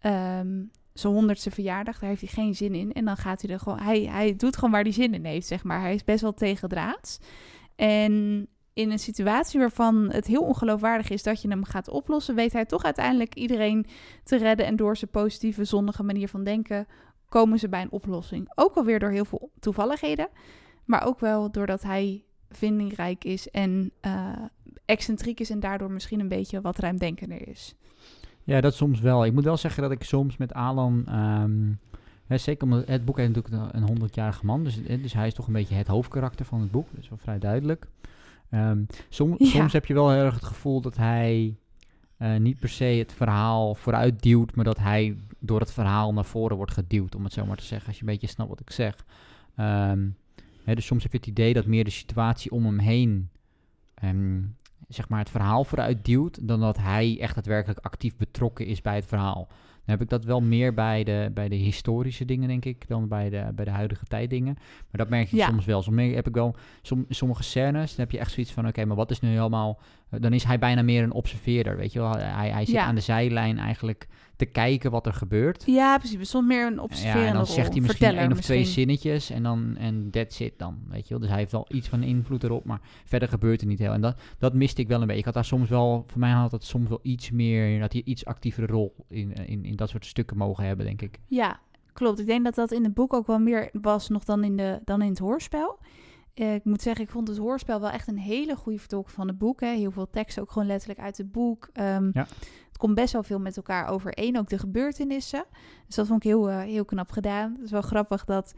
Ehm, zijn honderdste verjaardag, daar heeft hij geen zin in. En dan gaat hij er gewoon... Hij, hij doet gewoon waar hij zin in heeft, zeg maar. Hij is best wel tegendraads. En in een situatie waarvan het heel ongeloofwaardig is dat je hem gaat oplossen, weet hij toch uiteindelijk iedereen te redden. En door zijn positieve, zonnige manier van denken komen ze bij een oplossing. Ook alweer door heel veel toevalligheden, maar ook wel doordat hij vindingrijk is en uh, excentriek is en daardoor misschien een beetje wat ruimdenkender is. Ja, dat soms wel. Ik moet wel zeggen dat ik soms met Alan... Um, hè, zeker omdat het boek heeft natuurlijk een honderdjarige man. Dus, dus hij is toch een beetje het hoofdkarakter van het boek. Dat is wel vrij duidelijk. Um, Soms heb je wel heel erg het gevoel dat hij uh, niet per se het verhaal vooruit duwt, maar dat hij door het verhaal naar voren wordt geduwd, om het zo maar te zeggen, als je een beetje snapt wat ik zeg. Um, hè, dus soms heb je het idee dat meer de situatie om hem heen um, zeg maar het verhaal vooruit duwt, dan dat hij echt daadwerkelijk actief betrokken is bij het verhaal. Dan heb ik dat wel meer bij de, bij de historische dingen, denk ik, dan bij de, bij de huidige tijddingen. Maar dat merk je soms wel. Soms heb ik wel som, sommige scènes, dan heb je echt zoiets van, oké, maar wat is nu helemaal... Dan is hij bijna meer een observeerder, weet je wel. Hij, hij zit aan de zijlijn eigenlijk te kijken wat er gebeurt. Ja, precies. Soms meer een observerende Ja, en dan zegt hij misschien één of twee zinnetjes en dan en that's it dan, weet je wel. Dus hij heeft wel iets van invloed erop, maar verder gebeurt er niet heel. En dat, dat miste ik wel een beetje. Ik had daar soms wel, voor mij had het soms wel iets meer, dat hij iets actievere rol in, in, in dat soort stukken mogen hebben, denk ik. Ja, klopt. Ik denk dat dat in het boek ook wel meer was nog dan in, de, dan in het hoorspel. Uh, ik moet zeggen, ik vond het hoorspel wel echt een hele goede vertolking van het boek. Hè. Heel veel tekst ook gewoon letterlijk uit het boek. Um, ja komt best wel veel met elkaar overeen, ook de gebeurtenissen. Dus dat vond ik heel, uh, heel knap gedaan. Het is wel grappig dat,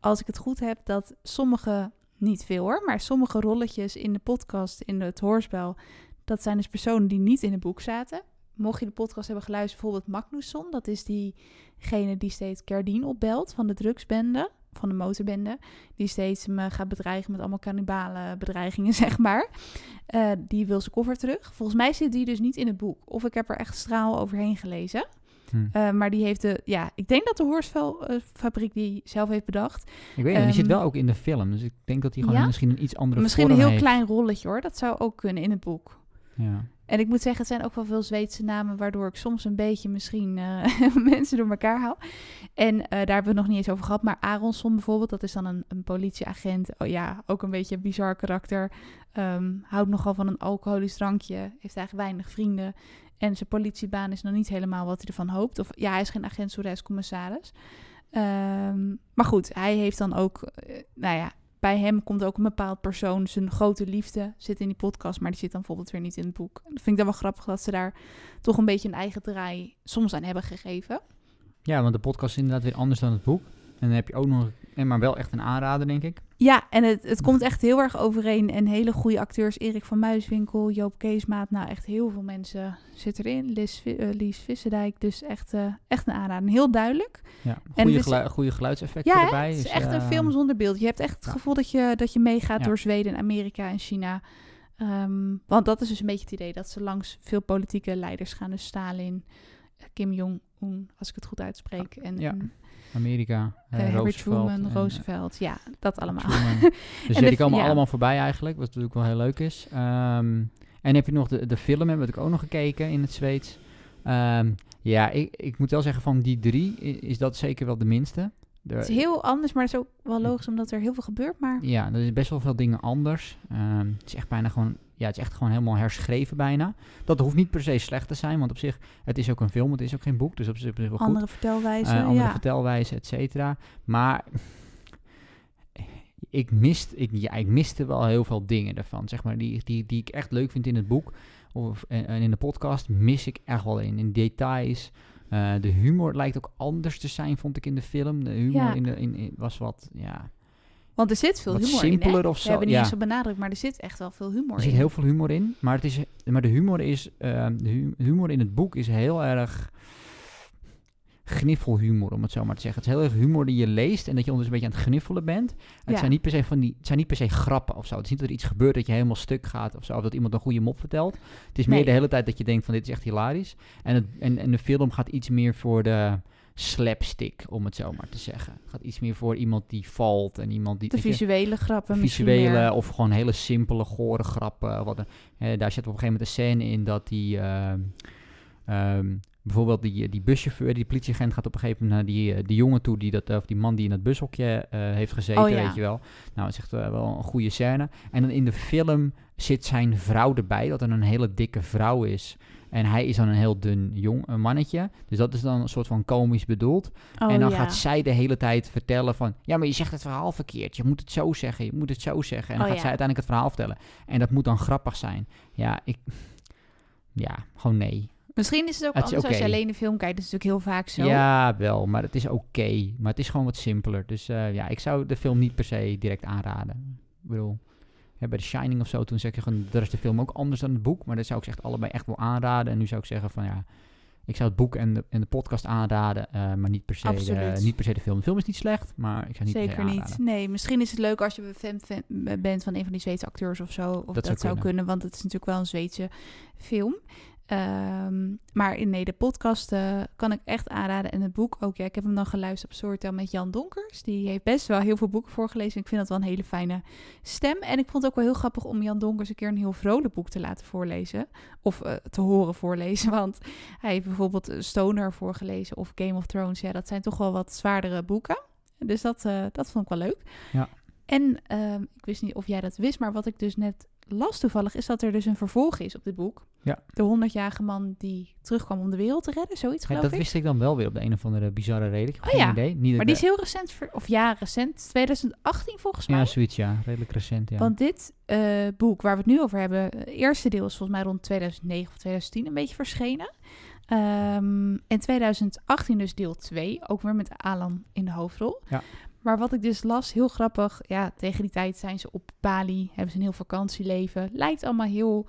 als ik het goed heb, dat sommige, niet veel hoor, maar sommige rolletjes in de podcast, in het hoorspel, dat zijn dus personen die niet in het boek zaten. Mocht je de podcast hebben geluisterd, bijvoorbeeld Magnusson, dat is diegene die steeds Cardine opbelt van de drugsbende van de motorbende. Die steeds me gaat bedreigen met allemaal cannibale bedreigingen, *laughs* zeg maar. Uh, die wil zijn koffer terug. Volgens mij zit die dus niet in het boek. Of ik heb er echt straal overheen gelezen. Hm. Uh, maar die heeft de, ja, ik denk dat de Hoorspelfabriek die zelf heeft bedacht. Ik weet niet, die zit ehm, wel ook in de film. Dus ik denk dat hij gewoon misschien een iets andere Misschien een heel klein rolletje hoor. Dat zou ook kunnen in het boek. Ja. En ik moet zeggen, het zijn ook wel veel Zweedse namen, waardoor ik soms een beetje misschien uh, *laughs* mensen door elkaar haal. En uh, daar hebben we nog niet eens over gehad. Maar Aronson bijvoorbeeld, dat is dan een, een politieagent. Oh ja, ook een beetje een bizar karakter. Um, houdt nogal van een alcoholisch drankje. Heeft eigenlijk weinig vrienden. En zijn politiebaan is nog niet helemaal wat hij ervan hoopt. Of ja, hij is geen agent, zo commissaris. Um, maar goed, hij heeft dan ook, uh, nou ja, bij hem komt ook een bepaald persoon, zijn grote liefde, zit in die podcast, maar die zit dan bijvoorbeeld weer niet in het boek. Dat vind ik dan wel grappig dat ze daar toch een beetje een eigen draai soms aan hebben gegeven. Ja, want de podcast is inderdaad weer anders dan het boek. En dan heb je ook nog, maar wel echt een aanrader, denk ik. Ja, en het, het komt echt heel erg overeen. En hele goede acteurs, Erik van Muiswinkel, Joop Keesmaat. Nou, echt heel veel mensen zitten erin. Lies, uh, Lies Visserdijk, dus echt, uh, echt een aanrader. Heel duidelijk. Ja, goede, gelu goede geluidseffecten ja, erbij. het is echt een film zonder beeld. Je hebt echt het gevoel dat je, dat je meegaat door Zweden, Amerika en China. Um, want dat is dus een beetje het idee dat ze langs veel politieke leiders gaan. Dus Stalin, Kim Jong-un, als ik het goed uitspreek. En, ja. Amerika, uh, Roosevelt. Truman, Roosevelt, ja, dat allemaal. *laughs* dus die komen allemaal voorbij eigenlijk, wat natuurlijk wel heel leuk is. Um, en heb je nog de, de film, heb ik ook nog gekeken in het Zweeds. Um, ja, ik, ik moet wel zeggen van die drie is dat zeker wel de minste. het is heel anders, maar het is ook wel logisch omdat er heel veel gebeurt. Maar... Ja, er is best wel veel dingen anders. Um, het is echt bijna gewoon ja, het is echt gewoon helemaal herschreven bijna. Dat hoeft niet per se slecht te zijn, want op zich, het is ook een film, het is ook geen boek, dus op zich, wel goed. Andere vertelwijze, uh, Andere ja. vertelwijze, et cetera. Maar *laughs* ik, mist, ik, ja, ik miste wel heel veel dingen ervan, zeg maar, die, die, die ik echt leuk vind in het boek. Of, en, in de podcast mis ik echt wel in, in details. Uh, de humor lijkt ook anders te zijn, vond ik in de film. De humor ja. in de, in, in, was wat, ja... Want er zit veel humor simpeler in. of zo. We hebben niet ja. eens zo benadrukt, maar er zit echt wel veel humor in. Er zit heel veel humor in, maar, het is, maar de humor is, uh, de humor in het boek is heel erg gniffelhumor, om het zo maar te zeggen. Het is heel erg humor die je leest en dat je ondertussen een beetje aan het gniffelen bent. Het, ja. zijn niet per se van die, het zijn niet per se grappen of zo. Het is niet dat er iets gebeurt dat je helemaal stuk gaat of zo, of dat iemand een goede mop vertelt. Het is nee. meer de hele tijd dat je denkt van dit is echt hilarisch. En, het, en, en de film gaat iets meer voor de slapstick, om het zo maar te zeggen. Het gaat iets meer voor iemand die valt en iemand die... De je, visuele grappen visuele meer. of gewoon hele simpele, gore grappen. Wat, hè, daar zit op een gegeven moment een scène in dat die... ehm, ehm, bijvoorbeeld die, die buschauffeur, die politieagent gaat op een gegeven moment naar die, eh, die jongen toe, die dat, of die man die in dat bushokje eh, heeft gezeten, Oh ja. weet je wel. Nou, het is echt eh, wel een goede scène. En dan in de film zit zijn vrouw erbij, dat er een hele dikke vrouw is. En hij is dan een heel dun jong mannetje. Dus dat is dan een soort van komisch bedoeld. Oh, en dan ja. gaat zij de hele tijd vertellen van... Ja, maar je zegt het verhaal verkeerd. Je moet het zo zeggen. Je moet het zo zeggen. En dan Oh, gaat ja. zij uiteindelijk het verhaal vertellen. En dat moet dan grappig zijn. Ja, ik... Ja, gewoon nee. Misschien is het ook Het anders als je alleen de film kijkt. Dat is natuurlijk heel vaak zo. Ja, wel. Maar het is oké. maar het is gewoon wat simpeler. Dus eh, ja, ik zou de film niet per se direct aanraden. Ik bedoel... hè, bij The Shining of zo, toen zeg je gewoon, daar is de film ook anders dan het boek. Maar dat zou ik echt allebei echt wel aanraden. En nu zou ik zeggen van ja, ik zou het boek en de, en de podcast aanraden, eh, maar niet per, se de, Absoluut. niet per se de film. De film is niet slecht, maar ik zou niet Zeker niet. Nee, misschien is het leuk als je fan, fan bent van een van die Zweedse acteurs of zo. Of dat, zou zou, kunnen. kunnen. want het is natuurlijk wel een Zweedse film. Ehm, maar in- nee, de podcast eh, kan ik echt aanraden. En het boek ook. Ja, ik heb hem dan geluisterd op Storytel met Jan Donkers. Die heeft best wel heel veel boeken voorgelezen. Ik vind dat wel een hele fijne stem. En ik vond het ook wel heel grappig om Jan Donkers een keer een heel vrolijk boek te laten voorlezen. Of eh, te horen voorlezen. *laughs* Want hij heeft bijvoorbeeld eh, Stoner voorgelezen of Game of Thrones. Ja, dat zijn toch wel wat zwaardere boeken. Dus dat, dat vond ik wel leuk. Ja. En ehm, ik wist niet of jij dat wist, maar wat ik dus net las toevallig, is dat er dus een vervolg is op dit boek. Ja. De 100-jarige man die terugkwam om de wereld te redden, zoiets Ja, geloof dat ik. wist ik dan wel weer op de een of andere bizarre reden. Ik heb Oh ja, idee. Niet Maar dat die is heel recent, ver- of ja, recent, 2018 volgens mij. Ja, zoiets ja. Redelijk recent, ja. Want dit eh, boek waar we het nu over hebben, het eerste deel is volgens mij rond 2009 of 2010 een beetje verschenen. Ehm en 2018 dus deel 2, ook weer met Alan in de hoofdrol. Ja. Maar wat ik dus las, heel grappig, ja, tegen die tijd zijn ze op Bali, hebben ze een heel vakantieleven. Lijkt allemaal heel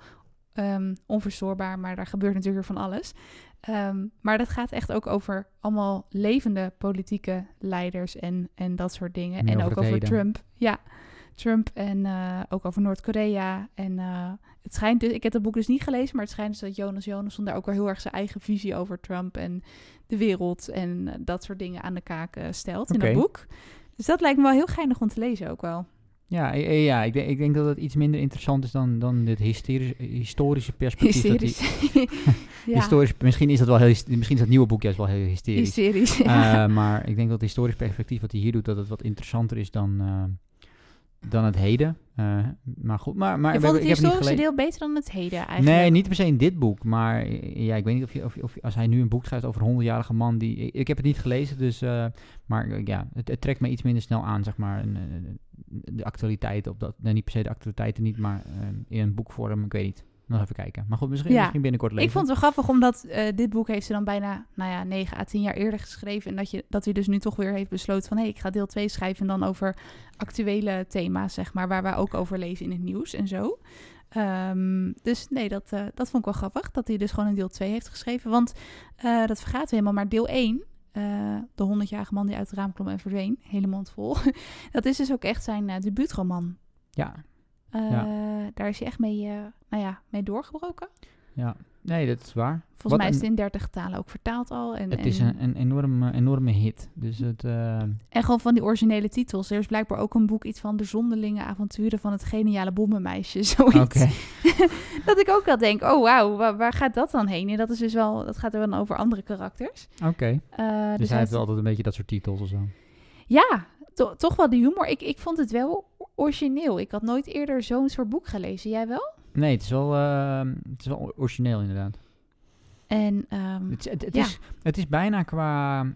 ehm, onverstoorbaar, maar daar gebeurt natuurlijk weer van alles. Ehm, maar dat gaat echt ook over allemaal levende politieke leiders en, en dat soort dingen. Meer en over ook over. Trump. Ja, Trump en eh, ook over Noord-Korea. En eh, het schijnt dus, ik heb het boek dus niet gelezen, maar het schijnt dus dat Jonas Jonasson daar ook wel heel erg zijn eigen visie over Trump en de wereld en dat soort dingen aan de kaak stelt in dat boek. Dus dat lijkt me wel heel geinig om te lezen ook wel. Ja, ja ik, denk, ik denk dat het iets minder interessant is dan, dan dit hysterische, historische perspectief. dat die- Hysterisch. *laughs* ja, Historisch, misschien is dat wel heel, misschien is dat nieuwe boek juist wel heel hysterisch. hysterisch. ja. Eh, maar ik denk dat het historisch perspectief wat hij hier doet, dat het wat interessanter is dan, eh, dan het heden. Eh, maar goed, maar, maar Je ik, vond het ik heb het niet historische deel beter dan het heden eigenlijk? Nee, niet per se in dit boek. Maar ja, ik weet niet of, je, of, of als hij nu een boek schrijft over een 100-jarige man. Die, ik, ik heb het niet gelezen, dus. eh, maar ja, het, het trekt me iets minder snel aan, zeg maar. En, eh, de actualiteiten op dat. Nee, niet per se de actualiteiten niet, maar in een boekvorm. Ik weet niet. Nog even kijken. Maar goed, misschien, Ja. misschien binnenkort lezen. Ik vond het wel grappig, omdat eh, dit boek heeft ze dan bijna, nou ja, 9 à 10 jaar eerder geschreven. En dat, je, dat hij dus nu toch weer heeft besloten van, hé, hey, ik ga deel 2 schrijven. En dan over actuele thema's, zeg maar, waar wij ook over lezen in het nieuws en zo. Ehm, dus nee, dat, eh, dat vond ik wel grappig, dat hij dus gewoon een deel 2 heeft geschreven. Want eh, dat vergaat we helemaal, maar deel 1, eh, de 100-jarige man die uit het raam klom en verdween, hele mond vol. *laughs* dat is dus ook echt zijn debuutroman. Ja, Eh, Ja. Daar is hij echt mee, eh, nou ja, mee doorgebroken. ja. Nee, dat is waar. Volgens Wat mij is het in 30 talen ook vertaald al. En, Het is en, een, een enorme, enorme hit. Dus het... eh, en gewoon van die originele titels. Er is blijkbaar ook een boek, iets van de zonderlinge avonturen van het geniale bommenmeisje. *laughs* Zoiets. Oké. *laughs* dat ik ook wel denk, oh wauw, waar, waar gaat dat dan heen? En dat is dus wel, dat gaat er wel over andere karakters. Oké. Eh, Dus hij heeft altijd een beetje dat soort titels of zo. Ja, to- toch wel die humor. Ik, ik vond het wel origineel. Ik had nooit eerder zo'n soort boek gelezen. Jij wel? Nee, het is wel, eh, het is wel origineel inderdaad. En ehm, Het, is- het, het Ja. is, het is bijna qua,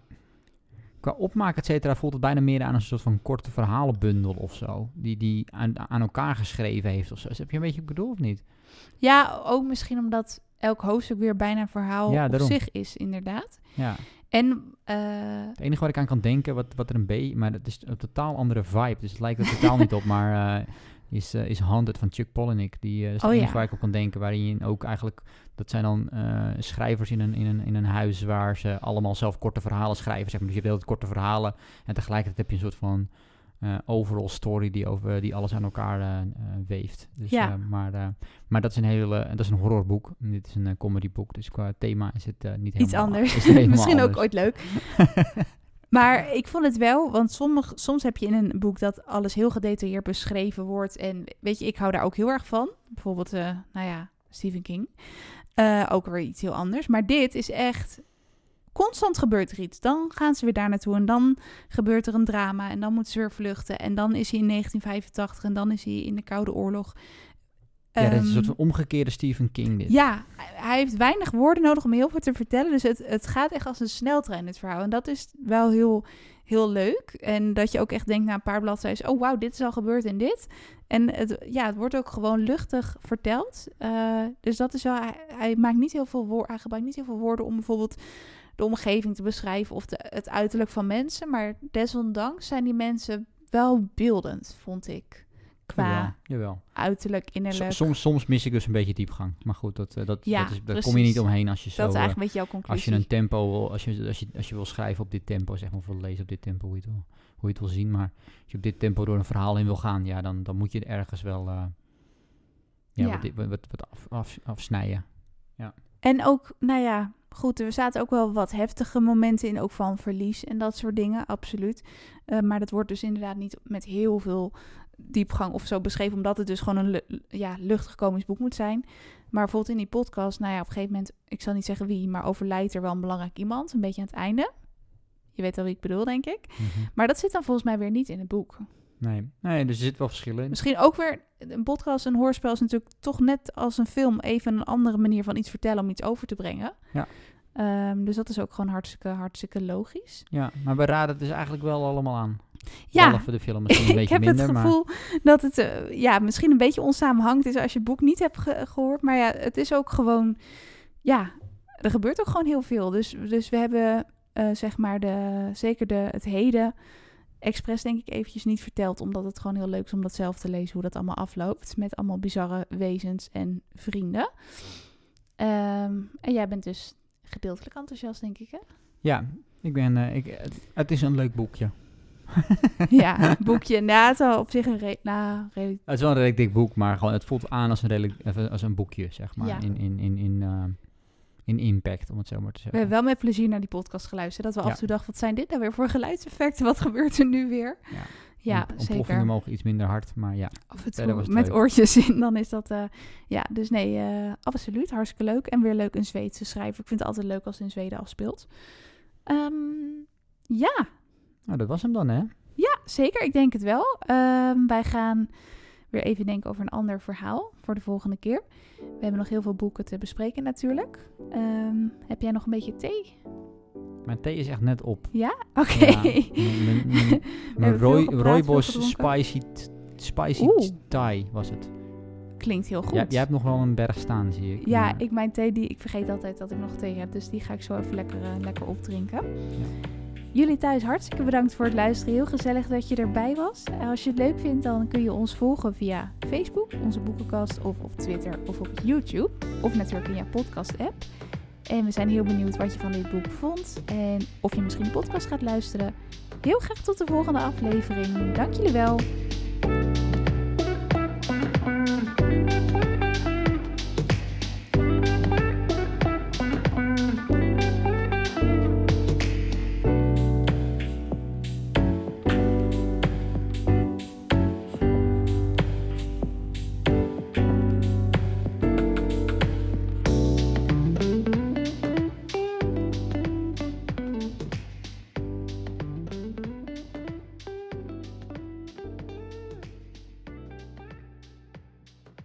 qua opmaak, et cetera, voelt het bijna meer aan een soort van korte verhalenbundel of zo. Die die aan, aan elkaar geschreven heeft of zo. Dus heb je een beetje bedoeld of niet? ja, ook misschien omdat elk hoofdstuk weer bijna een verhaal Ja, op zich is, inderdaad. Ja. En eh, Het enige waar ik aan kan denken, wat, wat er een beetje... Maar het is een totaal andere vibe, dus het lijkt er totaal niet op. *laughs* Maar eh, is, eh is Haunted van Chuck Palahniuk. Die is het Oh, enige waar ik op kan denken. Waarin ook eigenlijk... Dat zijn dan schrijvers in een, in, een, in een huis waar ze allemaal zelf korte verhalen schrijven. Zeg maar. Dus je hebt heel korte verhalen. En tegelijkertijd heb je een soort van... eh, overall story die, over, die alles aan elkaar eh, eh, weeft. Dus, Ja. maar, maar dat is een hele, dat is een horrorboek. Dit is een comedyboek, dus qua thema is het niet helemaal Iets anders. helemaal *laughs* Misschien ook ooit leuk. *laughs* Maar ik vond het wel, want sommig, soms heb je in een boek dat alles heel gedetailleerd beschreven wordt. En weet je, ik hou daar ook heel erg van. Bijvoorbeeld, nou ja, Stephen King. Ook weer iets heel anders. Maar dit is echt, constant gebeurt er iets. Dan gaan ze weer daar naartoe en dan gebeurt er een drama. En dan moeten ze weer vluchten. En dan is hij in 1985 en dan is hij in de Koude Oorlog. Ja, dat is een Ehm, soort van omgekeerde Stephen King dit. ja, hij heeft weinig woorden nodig om heel veel te vertellen. Dus het, het gaat echt als een sneltrein, het verhaal. En dat is wel heel, heel leuk. En dat je ook echt denkt na een paar bladzijden... oh, wauw, dit is al gebeurd en dit. En het, ja, het wordt ook gewoon luchtig verteld. Eh, dus dat is wel... Hij, hij maakt niet heel veel woorden... Hij gebruikt niet heel veel woorden om bijvoorbeeld de omgeving te beschrijven... of de, het uiterlijk van mensen. Maar desondanks zijn die mensen wel beeldend, vond ik. Qua Jawel, jawel. uiterlijk, innerlijk. soms, soms mis ik dus een beetje diepgang. Maar goed, dat, eh, dat, Ja, dat is, daar kom je niet omheen als je zo... dat is eh, eigenlijk een beetje jouw conclusie. als je een tempo wil, als je, als je, als je wil schrijven op dit tempo, zeg maar, of wil lezen op dit tempo, hoe je het wil, hoe je het wil zien. Maar als je op dit tempo door een verhaal heen wil gaan, ja, dan, dan moet je ergens wel eh, ja, Ja. Wat, wat, wat, af, af, afsnijden. En ook, nou ja, goed, er zaten ook wel wat heftige momenten in, ook van verlies en dat soort dingen, absoluut. Eh, maar dat wordt dus inderdaad niet met heel veel diepgang of zo beschreven, omdat het dus gewoon een ja, luchtig komisch boek moet zijn. Maar bijvoorbeeld in die podcast, nou ja, op een gegeven moment, ik zal niet zeggen wie, maar overlijdt er wel een belangrijk iemand, een beetje aan het einde. Je weet wel wie ik bedoel, denk ik. Mhm. Maar dat zit dan volgens mij weer niet in het boek. Nee. nee, dus er zitten wel verschillen in. Misschien ook weer, een podcast, een hoorspel is natuurlijk toch net als een film even een andere manier van iets vertellen om iets over te brengen. Ja. Ehm, dus dat is ook gewoon hartstikke, hartstikke logisch. Ja, maar we raden het dus eigenlijk wel allemaal aan. Ja, Behalve de film misschien een *laughs* ik beetje heb minder, het maar... gevoel dat het eh, ja, misschien een beetje onsamenhangend is als je het boek niet hebt ge- gehoord. Maar ja, het is ook gewoon, ja, er gebeurt ook gewoon heel veel. Dus, dus we hebben eh, zeg maar de, zeker de, het heden expres denk ik eventjes niet verteld. Omdat het gewoon heel leuk is om dat zelf te lezen hoe dat allemaal afloopt. Met allemaal bizarre wezens en vrienden. Ehm, en jij bent dus gedeeltelijk enthousiast, denk ik, hè? Ja, ik ben... eh, ik, het, het is een leuk boekje. *laughs* ja, *laughs* boekje. Nou, het op zich een... Re nou, redelijk- Het is wel een redelijk dik boek, maar gewoon, het voelt aan als een, redelijk, even als een boekje, zeg maar. Ja. In, in, in, in, eh, in impact, om het zo maar te We zeggen. hebben wel met plezier naar die podcast geluisterd. Dat we Ja. af en toe dachten, wat zijn dit nou weer voor geluidseffecten? Wat gebeurt er nu weer? Ja. Ja, zeker. mogen iets minder hard, maar ja. Af en toe met leuk. oortjes in, dan is dat... eh, ja, dus nee, eh, absoluut. Hartstikke leuk. En weer leuk een Zweedse schrijver. Ik vind het altijd leuk als het in Zweden afspeelt. Ehm, ja, Nou, dat was hem dan, hè? ja, zeker. Ik denk het wel. Ehm, wij gaan weer even denken over een ander verhaal voor de volgende keer. We hebben nog heel veel boeken te bespreken natuurlijk. Ehm, heb jij nog een beetje thee? Mijn thee is echt net op. Ja? Oké. Ja, mijn- *laughs* Rooibos. Spicy, spicy Oeh. Thai was het. Klinkt heel goed. Jij, jij hebt nog wel een berg staan, zie ik. Ja, maar- ik mijn thee, die, ik vergeet altijd dat ik nog thee heb. Dus die ga ik zo even lekker, eh, lekker opdrinken. Jullie thuis hartstikke bedankt voor het luisteren. Heel gezellig dat je erbij was. Als je het leuk vindt, dan kun je ons volgen via Facebook, onze boekenkast, of op Twitter of op YouTube. Of natuurlijk in je podcast-app. En we zijn heel benieuwd wat je van dit boek vond. En of je misschien de podcast gaat luisteren. Heel graag tot de volgende aflevering. Dank jullie wel.